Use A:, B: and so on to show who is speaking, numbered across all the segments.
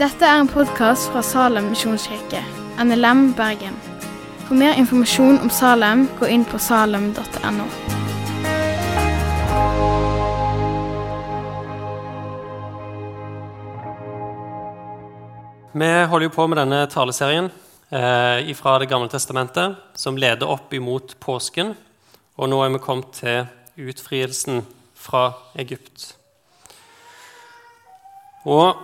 A: Dette er en podkast fra Salem misjonskirke, NLM Bergen. For mer informasjon om Salem, gå inn på salem.no.
B: Vi holder jo på med denne taleserien eh, fra Det gamle testamentet, som leder opp imot påsken. Og nå er vi kommet til utfrielsen fra Egypt. Og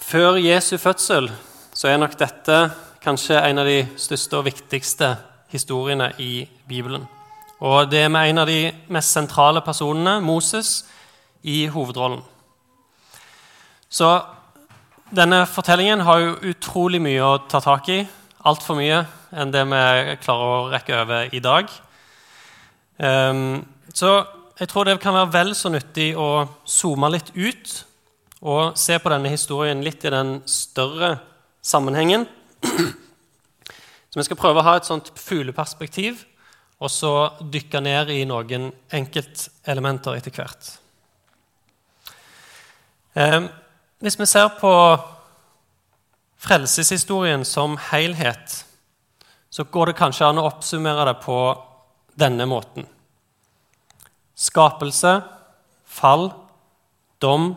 B: før Jesu fødsel så er nok dette kanskje en av de største og viktigste historiene i Bibelen. Og det er med en av de mest sentrale personene, Moses, i hovedrollen. Så denne fortellingen har jo utrolig mye å ta tak i. Altfor mye enn det vi klarer å rekke over i dag. Um, så jeg tror det kan være vel så nyttig å zoome litt ut og se på denne historien litt i den større sammenhengen. Så vi skal prøve å ha et sånt fugleperspektiv og så dykke ned i noen enkeltelementer etter hvert. Um, hvis vi ser på frelseshistorien som helhet, så går det kanskje an å oppsummere det på denne måten. Skapelse, fall, dom,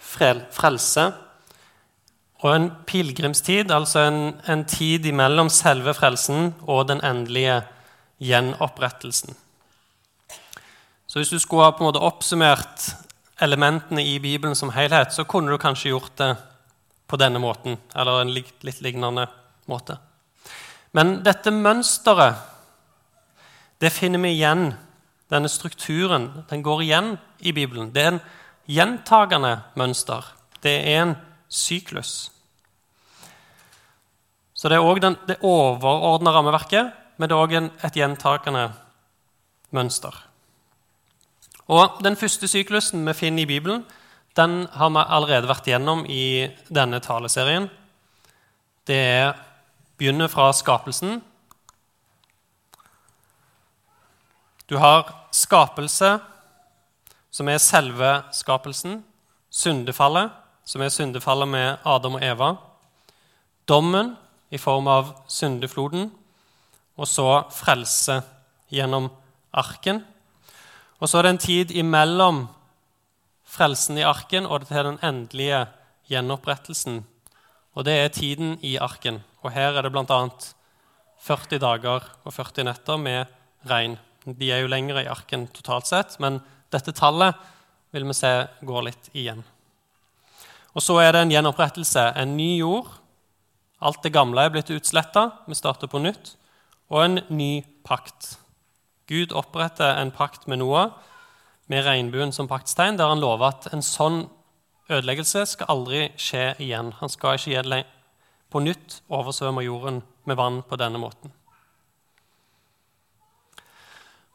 B: frelse og en pilegrimstid, altså en, en tid imellom selve frelsen og den endelige gjenopprettelsen. Så hvis du skulle ha på en måte oppsummert elementene i Bibelen som helhet, så kunne du kanskje gjort det på denne måten, eller en litt, litt lignende måte. Men dette mønsteret, det finner vi igjen. Denne strukturen den går igjen i Bibelen. Det er en gjentagende mønster. Det er en syklus. Så det er òg det overordna rammeverket, men det er òg et gjentagende mønster. Og Den første syklusen vi finner i Bibelen, den har vi allerede vært gjennom i denne taleserien. Det er, begynner fra skapelsen. Du har skapelse, som er selve skapelsen. Syndefallet, som er syndefallet med Adam og Eva. Dommen i form av syndefloden. Og så frelse gjennom arken. Og så er det en tid imellom frelsen i arken og til den endelige gjenopprettelsen. Og det er tiden i arken. Og her er det bl.a. 40 dager og 40 netter med regn. De er jo lengre i arken totalt sett, men dette tallet vil vi se går litt igjen. Og så er det en gjenopprettelse, en ny jord. Alt det gamle er blitt utsletta, vi starter på nytt. Og en ny pakt. Gud oppretter en pakt med Noah med regnbuen som paktstegn, der han lover at en sånn ødeleggelse skal aldri skje igjen. Han skal ikke på nytt oversvømme jorden med vann på denne måten.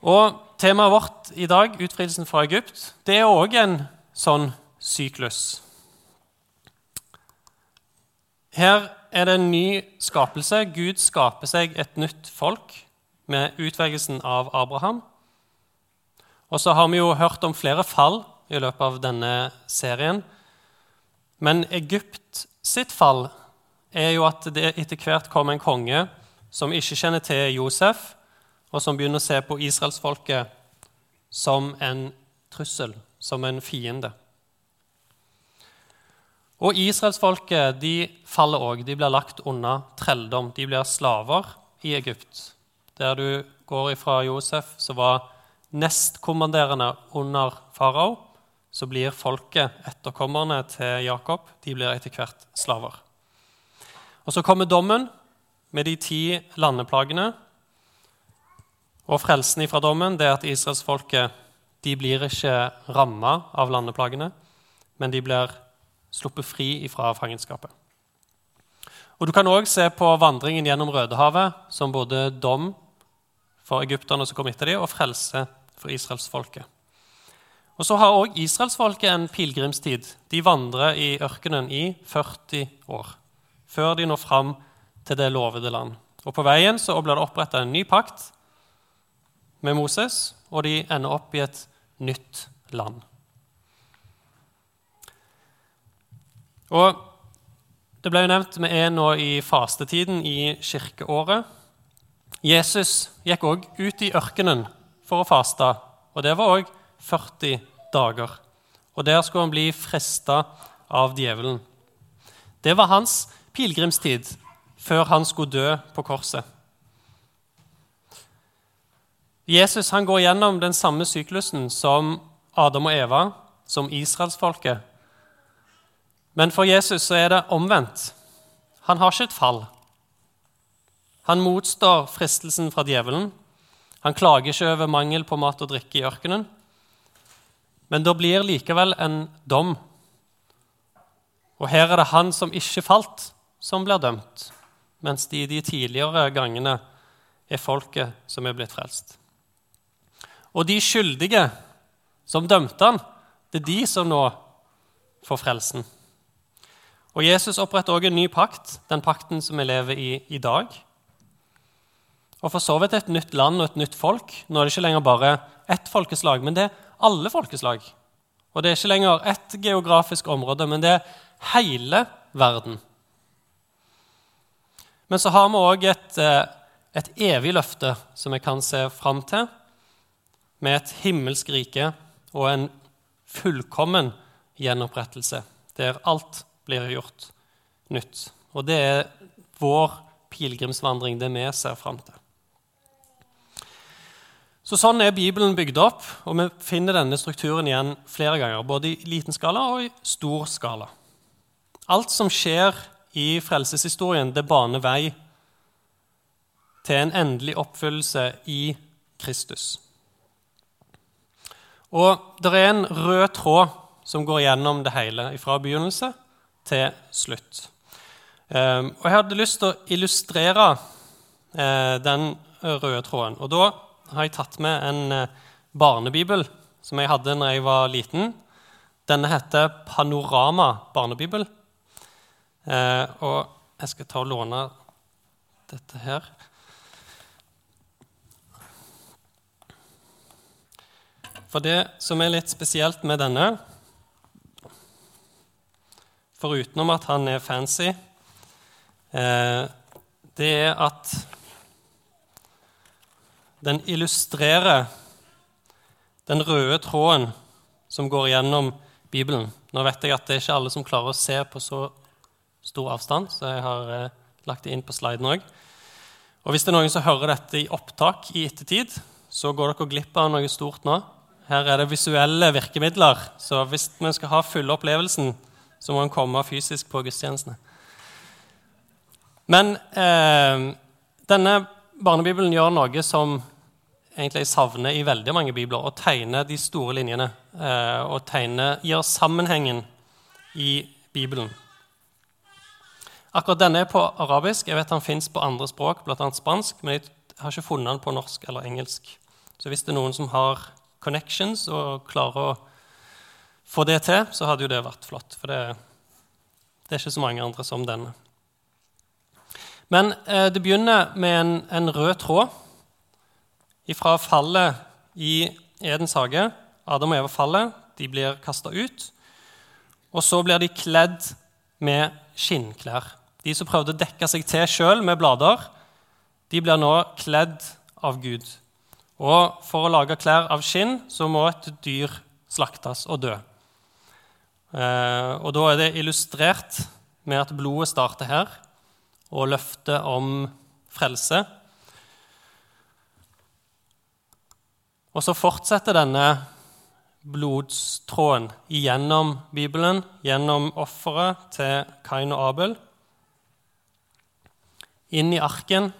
B: Og Temaet vårt i dag, utfrielsen fra Egypt, det er òg en sånn syklus. Her er det en ny skapelse. Gud skaper seg et nytt folk med utvelgelsen av Abraham. Og så har vi jo hørt om flere fall i løpet av denne serien. Men Egypt sitt fall er jo at det etter hvert kom en konge som ikke kjenner til Josef, og som begynner å se på israelsfolket som en trussel, som en fiende. Og israelsfolket de faller òg. De blir lagt unna trelldom. De blir slaver i Egypt der du går ifra Josef, som var nestkommanderende under farao, så blir folket, etterkommerne til Jakob, de blir etter hvert slaver. Og Så kommer dommen med de ti landeplagene. Og frelsen ifra dommen det er at israelsfolket blir ikke ramma av landeplagene, men de blir sluppet fri fra fangenskapet. Og Du kan òg se på vandringen gjennom Rødehavet som både dom for egypterne som kom etter dem, og frelse for israelsfolket. Og Så har òg israelsfolket en pilegrimstid. De vandrer i ørkenen i 40 år før de når fram til det lovede land. Og På veien så blir det oppretta en ny pakt med Moses, og de ender opp i et nytt land. Og det ble jo nevnt vi er nå i fastetiden i kirkeåret. Jesus gikk òg ut i ørkenen for å faste, og det var òg 40 dager. Og der skulle han bli fresta av djevelen. Det var hans pilegrimstid før han skulle dø på korset. Jesus han går gjennom den samme syklusen som Adam og Eva, som israelsfolket. Men for Jesus så er det omvendt. Han har ikke et fall. Han motstår fristelsen fra djevelen. Han klager ikke over mangel på mat og drikke i ørkenen. Men det blir likevel en dom. Og her er det han som ikke falt, som blir dømt, mens de de tidligere gangene er folket som er blitt frelst. Og de skyldige som dømte han, det er de som nå får frelsen. Og Jesus oppretter også en ny pakt, den pakten som vi lever i i dag. Og for så vidt et nytt land og et nytt folk. Nå er det ikke lenger bare ett folkeslag, men det er alle folkeslag. Og det er ikke lenger ett geografisk område, men det er hele verden. Men så har vi òg et, eh, et evig løfte som vi kan se fram til, med et himmelsk rike og en fullkommen gjenopprettelse, der alt blir gjort nytt. Og det er vår pilegrimsvandring, det vi ser fram til. Så Sånn er Bibelen bygd opp, og vi finner denne strukturen igjen flere ganger. Både i liten skala og i stor skala. Alt som skjer i frelseshistorien, det baner vei til en endelig oppfyllelse i Kristus. Og det er en rød tråd som går gjennom det hele, fra begynnelse til slutt. Ehm, og Jeg hadde lyst til å illustrere eh, den røde tråden. Og Da har jeg tatt med en eh, barnebibel som jeg hadde når jeg var liten. Denne heter Panorama barnebibel. Eh, og jeg skal ta og låne dette her. For det som er litt spesielt med denne, forutenom at han er fancy, eh, det er at den illustrerer den røde tråden som går gjennom Bibelen. Nå vet jeg at det er ikke alle som klarer å se på så stor avstand, så jeg har eh, lagt det inn på sliden òg. Og hvis det er noen som hører dette i opptak i ettertid, så går dere glipp av noe stort nå. Her er det visuelle virkemidler, så hvis vi skal ha fulle opplevelsen, så må en komme fysisk på gudstjenestene. Men eh, denne barnebibelen gjør noe som egentlig savner i veldig mange bibler, og tegner de store linjene. Eh, og tegner, gir sammenhengen i Bibelen. Akkurat denne er på arabisk. Jeg vet han fins på andre språk, bl.a. spansk, men jeg har ikke funnet den på norsk eller engelsk. Så hvis det er noen som har connections og klarer å få det til, så hadde jo det vært flott. For det, det er ikke så mange andre som denne. Men eh, det begynner med en, en rød tråd ifra fallet i Edens hage. Adam og Eva faller, de blir kasta ut. Og så blir de kledd med skinnklær. De som prøvde å dekke seg til sjøl med blader, de blir nå kledd av Gud. Og for å lage klær av skinn så må et dyr slaktes og dø. Eh, og da er det illustrert med at blodet starter her, og løftet om frelse Og så fortsetter denne blodstråden gjennom Bibelen, gjennom offeret til Kain og Abel, inn i arken,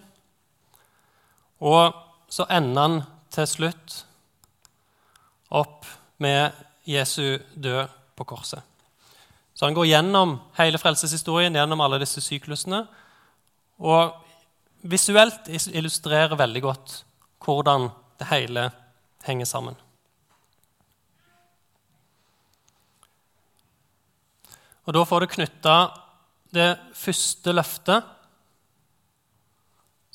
B: og så ender han til slutt opp med Jesu død på korset. Så han går gjennom hele frelseshistorien, gjennom alle disse syklusene, og visuelt illustrerer veldig godt hvordan det hele henger sammen. Og Da får du knytta det første løftet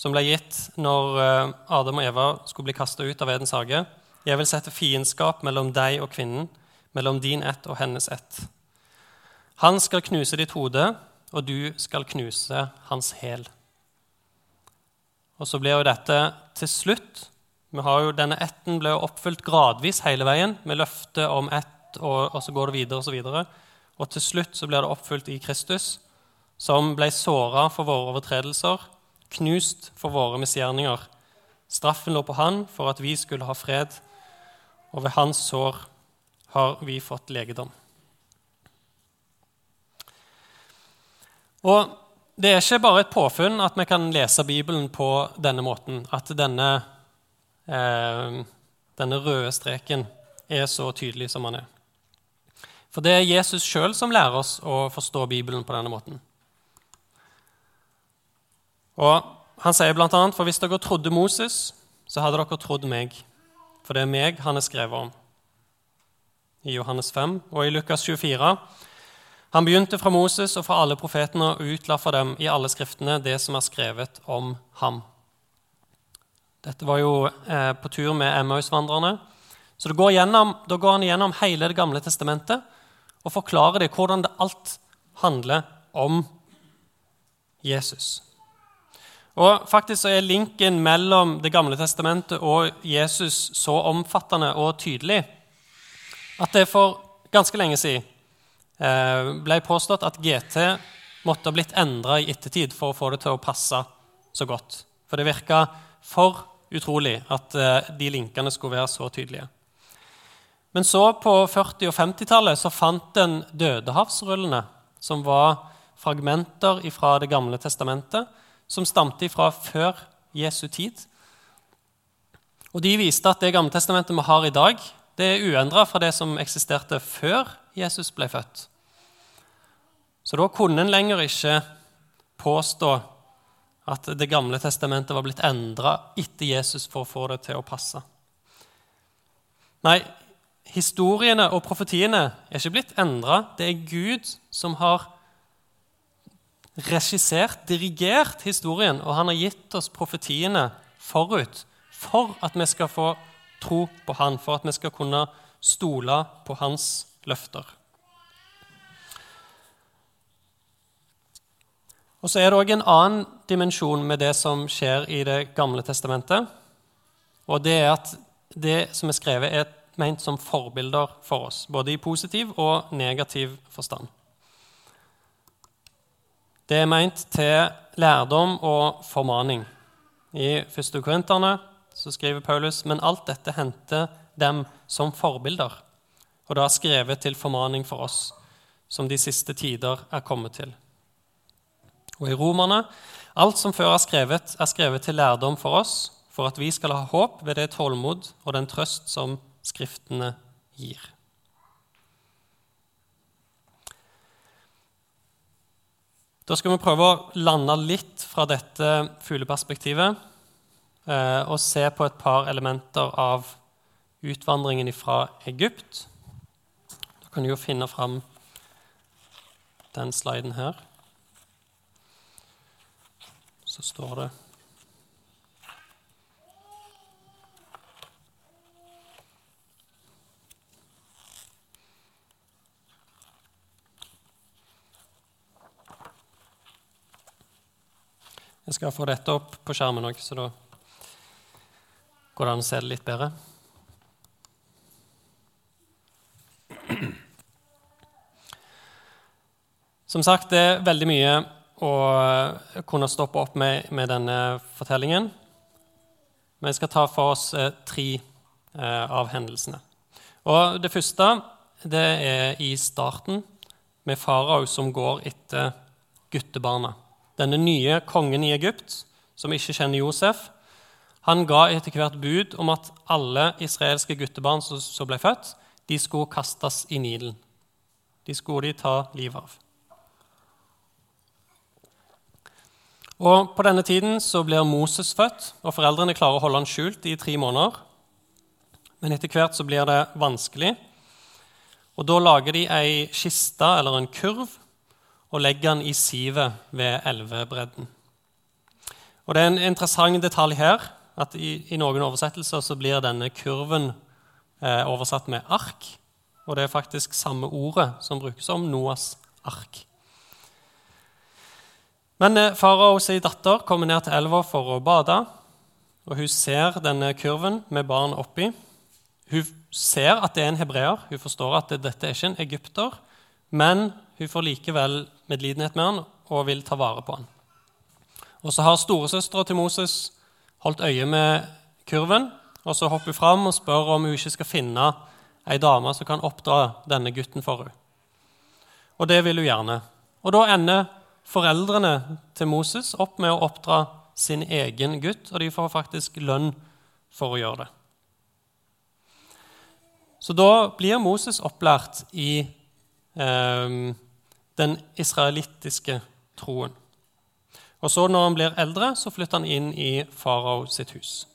B: som ble gitt når eh, Adam og Eva skulle bli kasta ut av Edens hage. Jeg vil sette fiendskap mellom deg og kvinnen, mellom din ett og hennes ett. Han skal knuse ditt hode, og du skal knuse hans hæl. Og så blir jo dette til slutt vi har jo, Denne etten ble oppfylt gradvis hele veien, med løftet om ett, og, og så går det videre og så videre. Og til slutt så blir det oppfylt i Kristus, som ble såra for våre overtredelser, knust for våre misgjerninger. Straffen lå på han for at vi skulle ha fred, og ved hans sår har vi fått legedom. Og det er ikke bare et påfunn at vi kan lese Bibelen på denne måten. At denne, eh, denne røde streken er så tydelig som den er. For det er Jesus sjøl som lærer oss å forstå Bibelen på denne måten. Og Han sier bl.a.: For hvis dere trodde Moses, så hadde dere trodd meg. For det er meg han er skrevet om. I Johannes 5 og i Lukas 24 han begynte fra Moses og fra alle profetene og utla for dem i alle skriftene det som er skrevet om ham. Dette var jo eh, på tur med Emmaus-vandrerne. Så går gjennom, Da går han gjennom hele Det gamle testamentet og forklarer det, hvordan det alt handler om Jesus. Og faktisk så er Linken mellom Det gamle testamentet og Jesus så omfattende og tydelig at det for ganske lenge siden Eh, ble påstått at GT måtte ha blitt endra i ettertid for å få det til å passe så godt. For det virka for utrolig at eh, de linkene skulle være så tydelige. Men så, på 40- og 50-tallet, så fant en dødehavsrullene, som var fragmenter fra Det gamle testamentet, som stamte fra før Jesu tid. Og De viste at det gamle testamentet vi har i dag, det er uendra fra det som eksisterte før Jesus ble født. Så da kunne en lenger ikke påstå at Det gamle testamentet var blitt endra etter Jesus for å få det til å passe. Nei, historiene og profetiene er ikke blitt endra. Det er Gud som har regissert, dirigert historien, og han har gitt oss profetiene forut for at vi skal få tro på han, for at vi skal kunne stole på hans løfter. Og så er det òg en annen dimensjon med det som skjer i Det gamle testamentet. Og det er at det som er skrevet, er ment som forbilder for oss, både i positiv og negativ forstand. Det er meint til lærdom og formaning. I 1. Korinterne skriver Paulus men alt dette henter dem som forbilder, og da skrevet til formaning for oss, som de siste tider er kommet til. Og i Romerne alt som før er skrevet, er skrevet til lærdom for oss, for at vi skal ha håp ved det tålmod og den trøst som Skriftene gir. Da skal vi prøve å lande litt fra dette fugleperspektivet eh, og se på et par elementer av utvandringen fra Egypt. Da kan du jo finne fram den sliden her. så står det Jeg skal få dette opp på skjermen òg, så da går det an å se det litt bedre. Som sagt, det er veldig mye å kunne stoppe opp med, med denne fortellingen. Men jeg skal ta for oss eh, tre eh, av hendelsene. Og Det første det er i starten, med farao som går etter guttebarna. Denne nye kongen i Egypt, som ikke kjenner Josef, han ga etter hvert bud om at alle israelske guttebarn som ble født, de skulle kastes i Nilen. De skulle de ta livet av. Og På denne tiden så blir Moses født, og foreldrene klarer å holde han skjult i tre måneder. Men etter hvert så blir det vanskelig. Og Da lager de ei kiste eller en kurv og legger den i sivet ved elvebredden. Og Det er en interessant detalj her at i, i noen oversettelser så blir denne kurven eh, oversatt med ark. Og det er faktisk samme ordet som brukes om Noas ark. Men eh, faraos datter kommer ned til elva for å bade. og Hun ser denne kurven med barn oppi. Hun ser at det er en hebreer. Hun forstår at dette er ikke en egypter. Men hun får likevel medlidenhet med han og vil ta vare på han. Og Så har storesøstera til Moses holdt øye med kurven. og Så hopper hun fram og spør om hun ikke skal finne ei dame som kan oppdra denne gutten for henne. Og det vil hun gjerne. Og Da ender foreldrene til Moses opp med å oppdra sin egen gutt, og de får faktisk lønn for å gjøre det. Så da blir Moses opplært i eh, den israelittiske troen. Og så Når han blir eldre, så flytter han inn i farao sitt hus.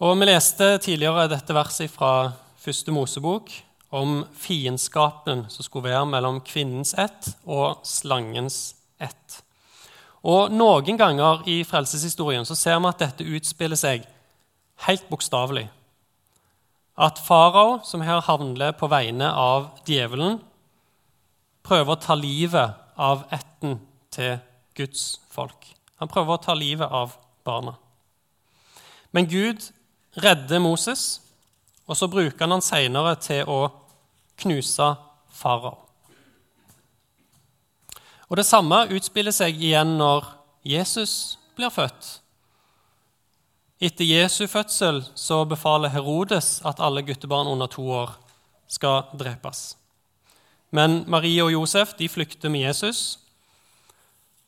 B: Og Vi leste tidligere dette verset fra første Mosebok om fiendskapen som skulle være mellom kvinnens ett og slangens ett. Og Noen ganger i frelseshistorien så ser vi at dette utspiller seg helt bokstavelig. At farao, som her handler på vegne av djevelen, prøver å ta livet av ætten til Guds folk. Han prøver å ta livet av barna. Men Gud redder Moses, og så bruker han han senere til å knuse farao. Og Det samme utspiller seg igjen når Jesus blir født. Etter Jesu fødsel så befaler Herodes at alle guttebarn under to år skal drepes. Men Marie og Josef de flykter med Jesus.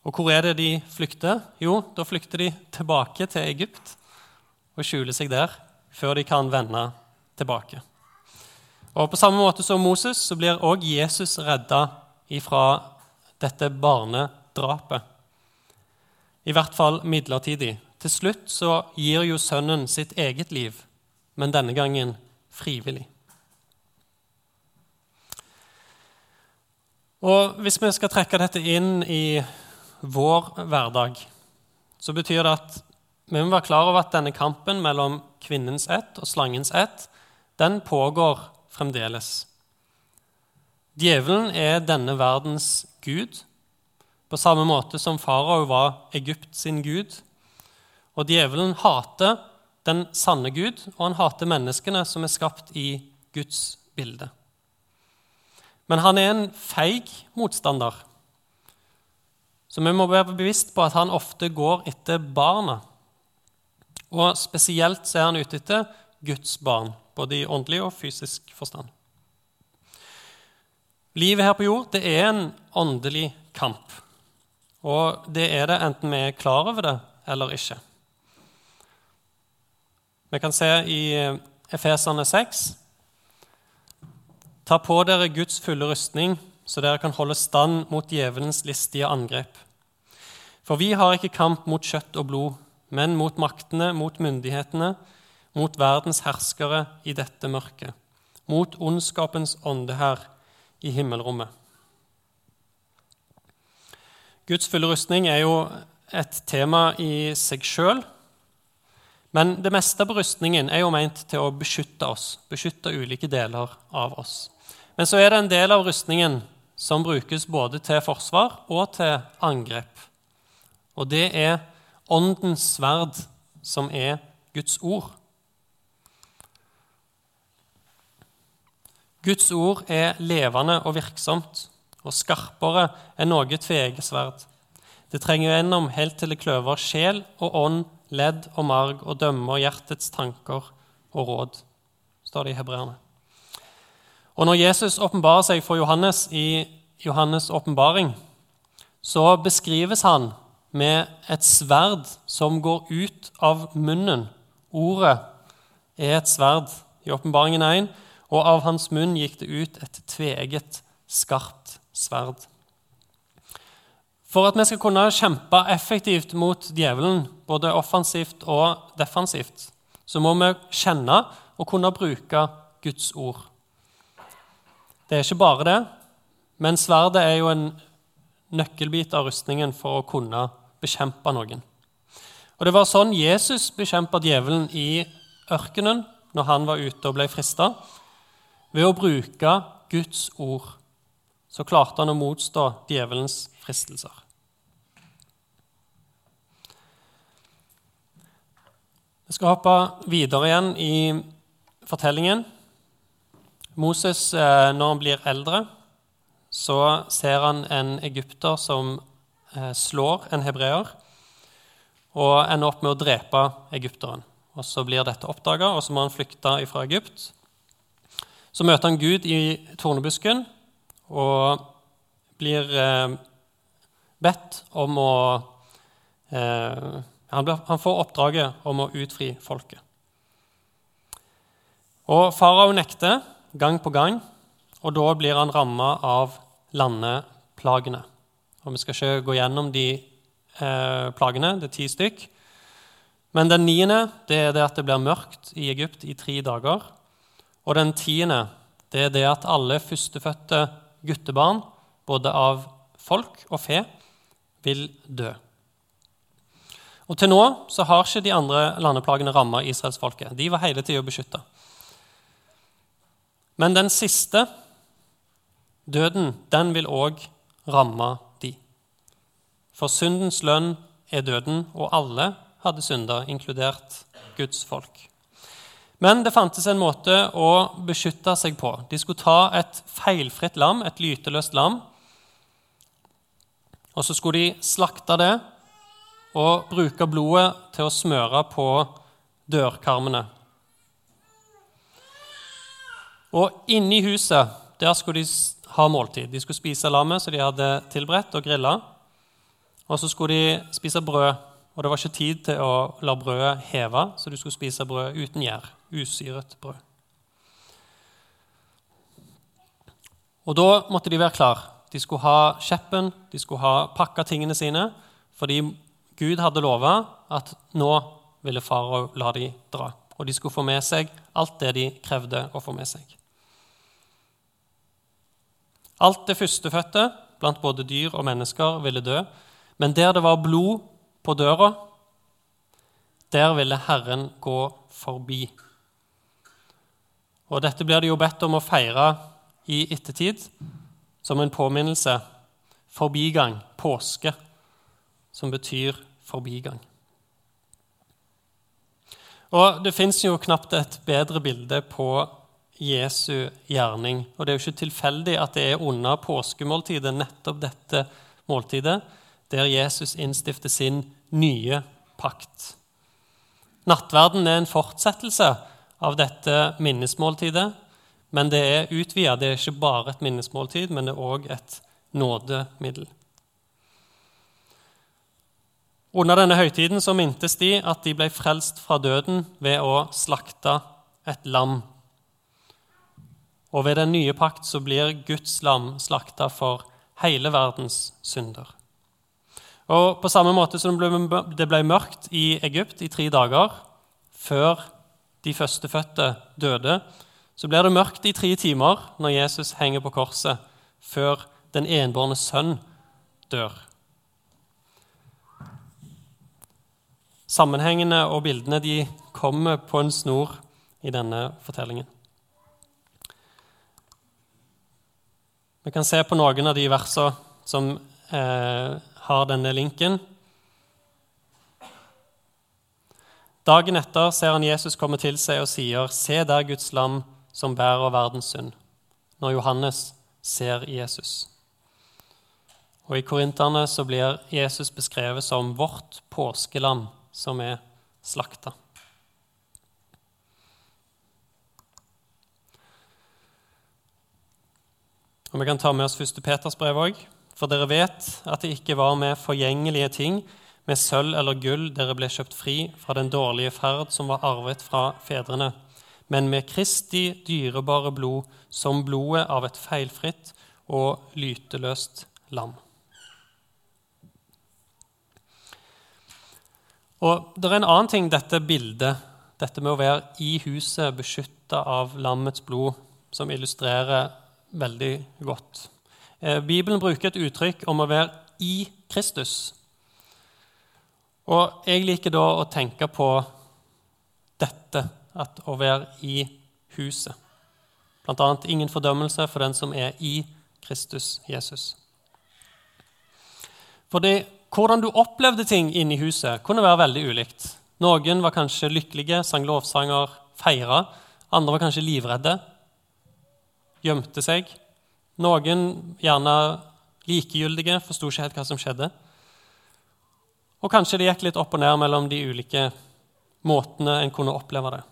B: Og hvor er det de flykter? Jo, da flykter de tilbake til Egypt og skjuler seg der før de kan vende tilbake. Og På samme måte som Moses så blir òg Jesus redda ifra dette barnedrapet. I hvert fall midlertidig. Til slutt så gir jo sønnen sitt eget liv, men denne gangen frivillig. Og Hvis vi skal trekke dette inn i vår hverdag, så betyr det at vi må være klar over at denne kampen mellom kvinnens ett og slangens ett den pågår fremdeles. Djevelen er denne verdens gud, på samme måte som farao var Egypt sin gud. Og djevelen hater den sanne Gud, og han hater menneskene som er skapt i Guds bilde. Men han er en feig motstander. Så vi må være bevisst på at han ofte går etter barna. Og spesielt så er han ute etter Guds barn, både i åndelig og fysisk forstand. Livet her på jord det er en åndelig kamp. Og det er det enten vi er klar over det eller ikke. Vi kan se i Efesene 6 Ta på dere Guds fulle rustning, så dere kan holde stand mot djevelens listige angrep. For vi har ikke kamp mot kjøtt og blod, men mot maktene, mot myndighetene, mot verdens herskere i dette mørket, mot ondskapens ånde her i himmelrommet. Guds fulle rustning er jo et tema i seg sjøl. Men det meste på rustningen er jo ment til å beskytte oss, beskytte ulike deler av oss. Men så er det en del av rustningen som brukes både til forsvar og til angrep. Og det er åndens sverd, som er Guds ord. Guds ord er levende og virksomt, og skarpere enn noe tvegesverd. Det trenger gjennom helt til det kløver sjel og ånd, ledd og marg og dømmer hjertets tanker og råd, står det i hebreerne. Og når Jesus åpenbarer seg for Johannes i Johannes' åpenbaring, så beskrives han med et sverd som går ut av munnen. Ordet er et sverd i åpenbaringen 1, og av hans munn gikk det ut et tveget, skarpt sverd. For at vi skal kunne kjempe effektivt mot djevelen, både offensivt og defensivt, så må vi kjenne og kunne bruke Guds ord. Det er ikke bare det, men sverdet er jo en nøkkelbit av rustningen for å kunne bekjempe noen. Og Det var sånn Jesus bekjempa djevelen i ørkenen når han var ute og ble frista, ved å bruke Guds ord så klarte han å motstå djevelens fristelser. Vi skal hoppe videre igjen i fortellingen. Moses, eh, når han blir eldre, så ser han en egypter som eh, slår en hebreer, og ender opp med å drepe egypteren. Og Så blir dette oppdaga, og så må han flykte fra Egypt. Så møter han Gud i tornebusken og blir eh, bedt om å han, får oppdraget om å utfri folket. Og Farao nekter gang på gang, og da blir han ramma av landeplagene. Og Vi skal ikke gå gjennom de eh, plagene, det er ti stykk. Men den niende det er det at det blir mørkt i Egypt i tre dager. Og den tiende det er det at alle førstefødte guttebarn, både av folk og fe, vil dø. Og Til nå så har ikke de andre landeplagene ramma israelsfolket. De var hele tida beskytta. Men den siste, døden, den vil òg ramme de. For syndens lønn er døden, og alle hadde synda, inkludert Guds folk. Men det fantes en måte å beskytte seg på. De skulle ta et feilfritt lam, et lyteløst lam, og så skulle de slakte det og bruke blodet til å smøre på dørkarmene. Og inni huset der skulle de ha måltid. De skulle spise lammet som de hadde tilberedt og grilla. Og så skulle de spise brød. Og det var ikke tid til å la brødet heve, så du skulle spise brød uten gjær. Usyret brød. Og da måtte de være klar. De skulle ha kjeppen, de skulle ha pakka tingene sine, fordi Gud hadde lova at nå ville farao la de dra. Og de skulle få med seg alt det de krevde å få med seg. Alt det førstefødte blant både dyr og mennesker ville dø. Men der det var blod på døra, der ville Herren gå forbi. Og Dette blir det jo bedt om å feire i ettertid, som en påminnelse. Forbigang, påske som betyr forbigang. Og Det fins jo knapt et bedre bilde på Jesu gjerning. Og Det er jo ikke tilfeldig at det er under påskemåltidet, nettopp dette måltidet, der Jesus innstifter sin nye pakt. Nattverden er en fortsettelse av dette minnesmåltidet, men det er utvida. Det er ikke bare et minnesmåltid, men det er òg et nådemiddel. Under denne høytiden så mintes de at de ble frelst fra døden ved å slakte et lam. Og ved den nye pakt så blir Guds lam slakta for hele verdens synder. Og På samme måte som det ble mørkt i Egypt i tre dager før de førstefødte døde, så blir det mørkt i tre timer når Jesus henger på korset, før den enbårne sønn dør. Sammenhengene og bildene de kommer på en snor i denne fortellingen. Vi kan se på noen av de versene som eh, har denne linken. Dagen etter ser han Jesus komme til seg og sier, 'Se der Guds lam som bærer verdens synd', når Johannes ser Jesus. Og I Korinterne så blir Jesus beskrevet som vårt påskelam som er slakta. Og Vi kan ta med oss 1. Peters brev òg. For dere vet at det ikke var med forgjengelige ting, med sølv eller gull, dere ble kjøpt fri fra den dårlige ferd som var arvet fra fedrene, men med Kristi dyrebare blod, som blodet av et feilfritt og lyteløst lam. Og Det er en annen ting, dette bildet, dette med å være i huset beskytta av lammets blod, som illustrerer veldig godt. Eh, Bibelen bruker et uttrykk om å være i Kristus. Og jeg liker da å tenke på dette, at å være i huset. Blant annet ingen fordømmelse for den som er i Kristus Jesus. Fordi hvordan du opplevde ting inne i huset, kunne være veldig ulikt. Noen var kanskje lykkelige, sang lovsanger, feira. Andre var kanskje livredde, gjemte seg. Noen gjerne likegyldige, forsto ikke helt hva som skjedde. Og kanskje det gikk litt opp og ned mellom de ulike måtene en kunne oppleve det.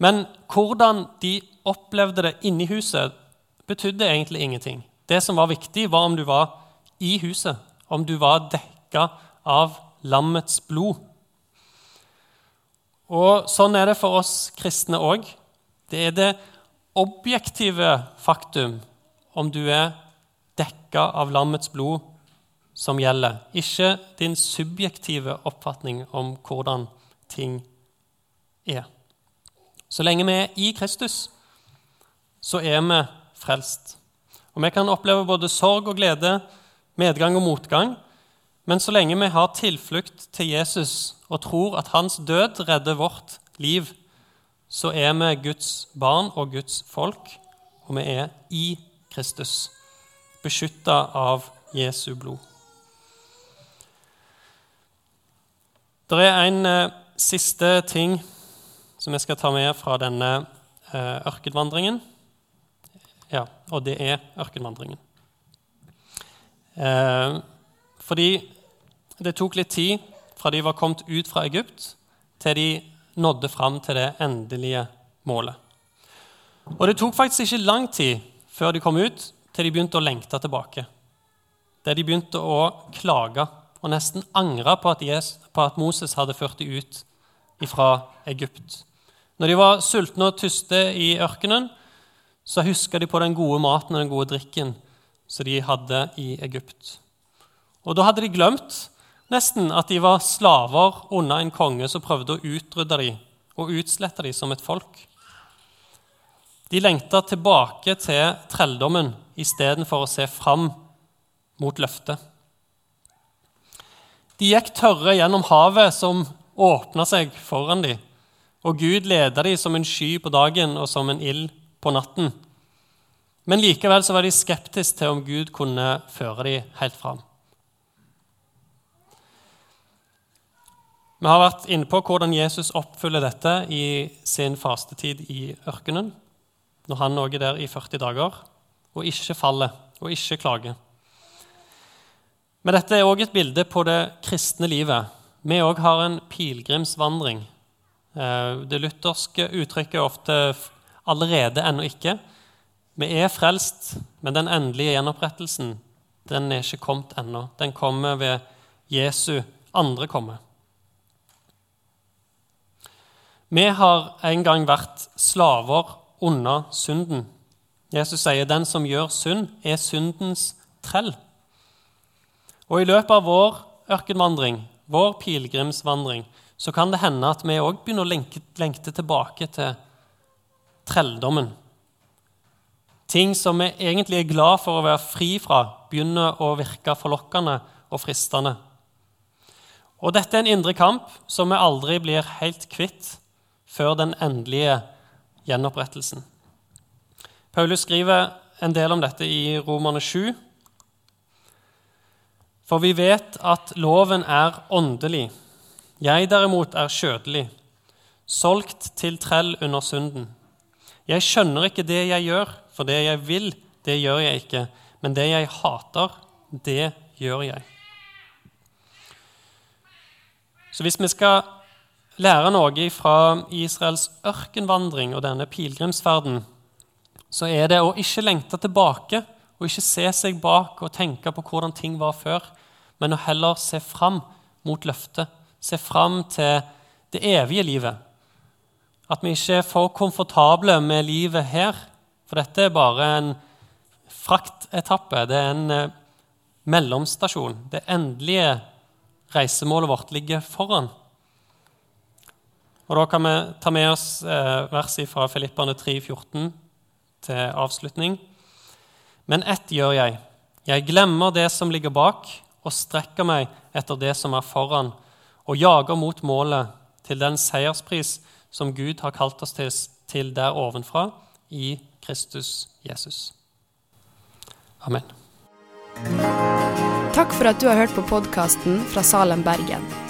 B: Men hvordan de opplevde det inni huset, betydde egentlig ingenting. Det som var viktig, var om du var i huset, om du var dekka av lammets blod. Og sånn er det for oss kristne òg. Det er det objektive faktum om du er dekka av lammets blod, som gjelder, ikke din subjektive oppfatning om hvordan ting er. Så lenge vi er i Kristus, så er vi frelst. Og Vi kan oppleve både sorg og glede, medgang og motgang. Men så lenge vi har tilflukt til Jesus og tror at hans død redder vårt liv, så er vi Guds barn og Guds folk, og vi er i Kristus, beskytta av Jesu blod. Det er en eh, siste ting som jeg skal ta med fra denne eh, ørkenvandringen. Ja, og det er ørkenvandringen. Eh, fordi det tok litt tid fra de var kommet ut fra Egypt, til de nådde fram til det endelige målet. Og det tok faktisk ikke lang tid før de kom ut, til de begynte å lengte tilbake. Der de begynte å klage og nesten angre på at, Jesus, på at Moses hadde ført dem ut fra Egypt. Når de var sultne og tyste i ørkenen, så huska de på den gode maten og den gode drikken som de hadde i Egypt. Og da hadde de glemt nesten at de var slaver under en konge som prøvde å utrydde dem og utslette dem som et folk. De lengta tilbake til trelldommen istedenfor å se fram mot løftet. De gikk tørre gjennom havet som åpna seg foran dem, og Gud leda dem som en sky på dagen og som en ild på natten. Men likevel var de skeptiske til om Gud kunne føre dem helt fram. Vi har vært inne på hvordan Jesus oppfyller dette i sin fastetid i ørkenen, når han òg er der i 40 dager, og ikke faller og ikke klager. Men dette er òg et bilde på det kristne livet. Vi òg har en pilegrimsvandring. Eh, det lutherske uttrykket er ofte 'allerede, ennå ikke'. Vi er frelst, men den endelige gjenopprettelsen den er ikke kommet ennå. Den kommer ved Jesu andre komme. Vi har en gang vært slaver under synden. Jesus sier den som gjør synd, er syndens trell. Og I løpet av vår ørkenvandring, vår pilegrimsvandring, så kan det hende at vi òg begynner å lenke, lengte tilbake til trelldommen. Ting som vi egentlig er glad for å være fri fra, begynner å virke forlokkende og fristende. Og dette er en indre kamp som vi aldri blir helt kvitt før den endelige gjenopprettelsen. Paulus skriver en del om dette i Romerne 7. For vi vet at loven er åndelig. Jeg derimot er skjødelig, solgt til trell under synden. Jeg skjønner ikke det jeg gjør, for det jeg vil, det gjør jeg ikke. Men det jeg hater, det gjør jeg. Så hvis vi skal lære noe fra Israels ørkenvandring og denne pilegrimsferden, så er det å ikke lengte tilbake og ikke se seg bak og tenke på hvordan ting var før, men å heller se fram mot løftet, se fram til det evige livet, at vi ikke er for komfortable med livet her. For dette er bare en fraktetappe. Det er en eh, mellomstasjon. Det endelige reisemålet vårt ligger foran. Og Da kan vi ta med oss eh, verset fra Filippane 3,14 til avslutning. Men ett gjør jeg. Jeg glemmer det som ligger bak, og strekker meg etter det som er foran, og jager mot målet, til den seierspris som Gud har kalt oss til, til der ovenfra, i Kristus Jesus. Amen.
C: Takk for at du har hørt på podkasten fra Salem, Bergen.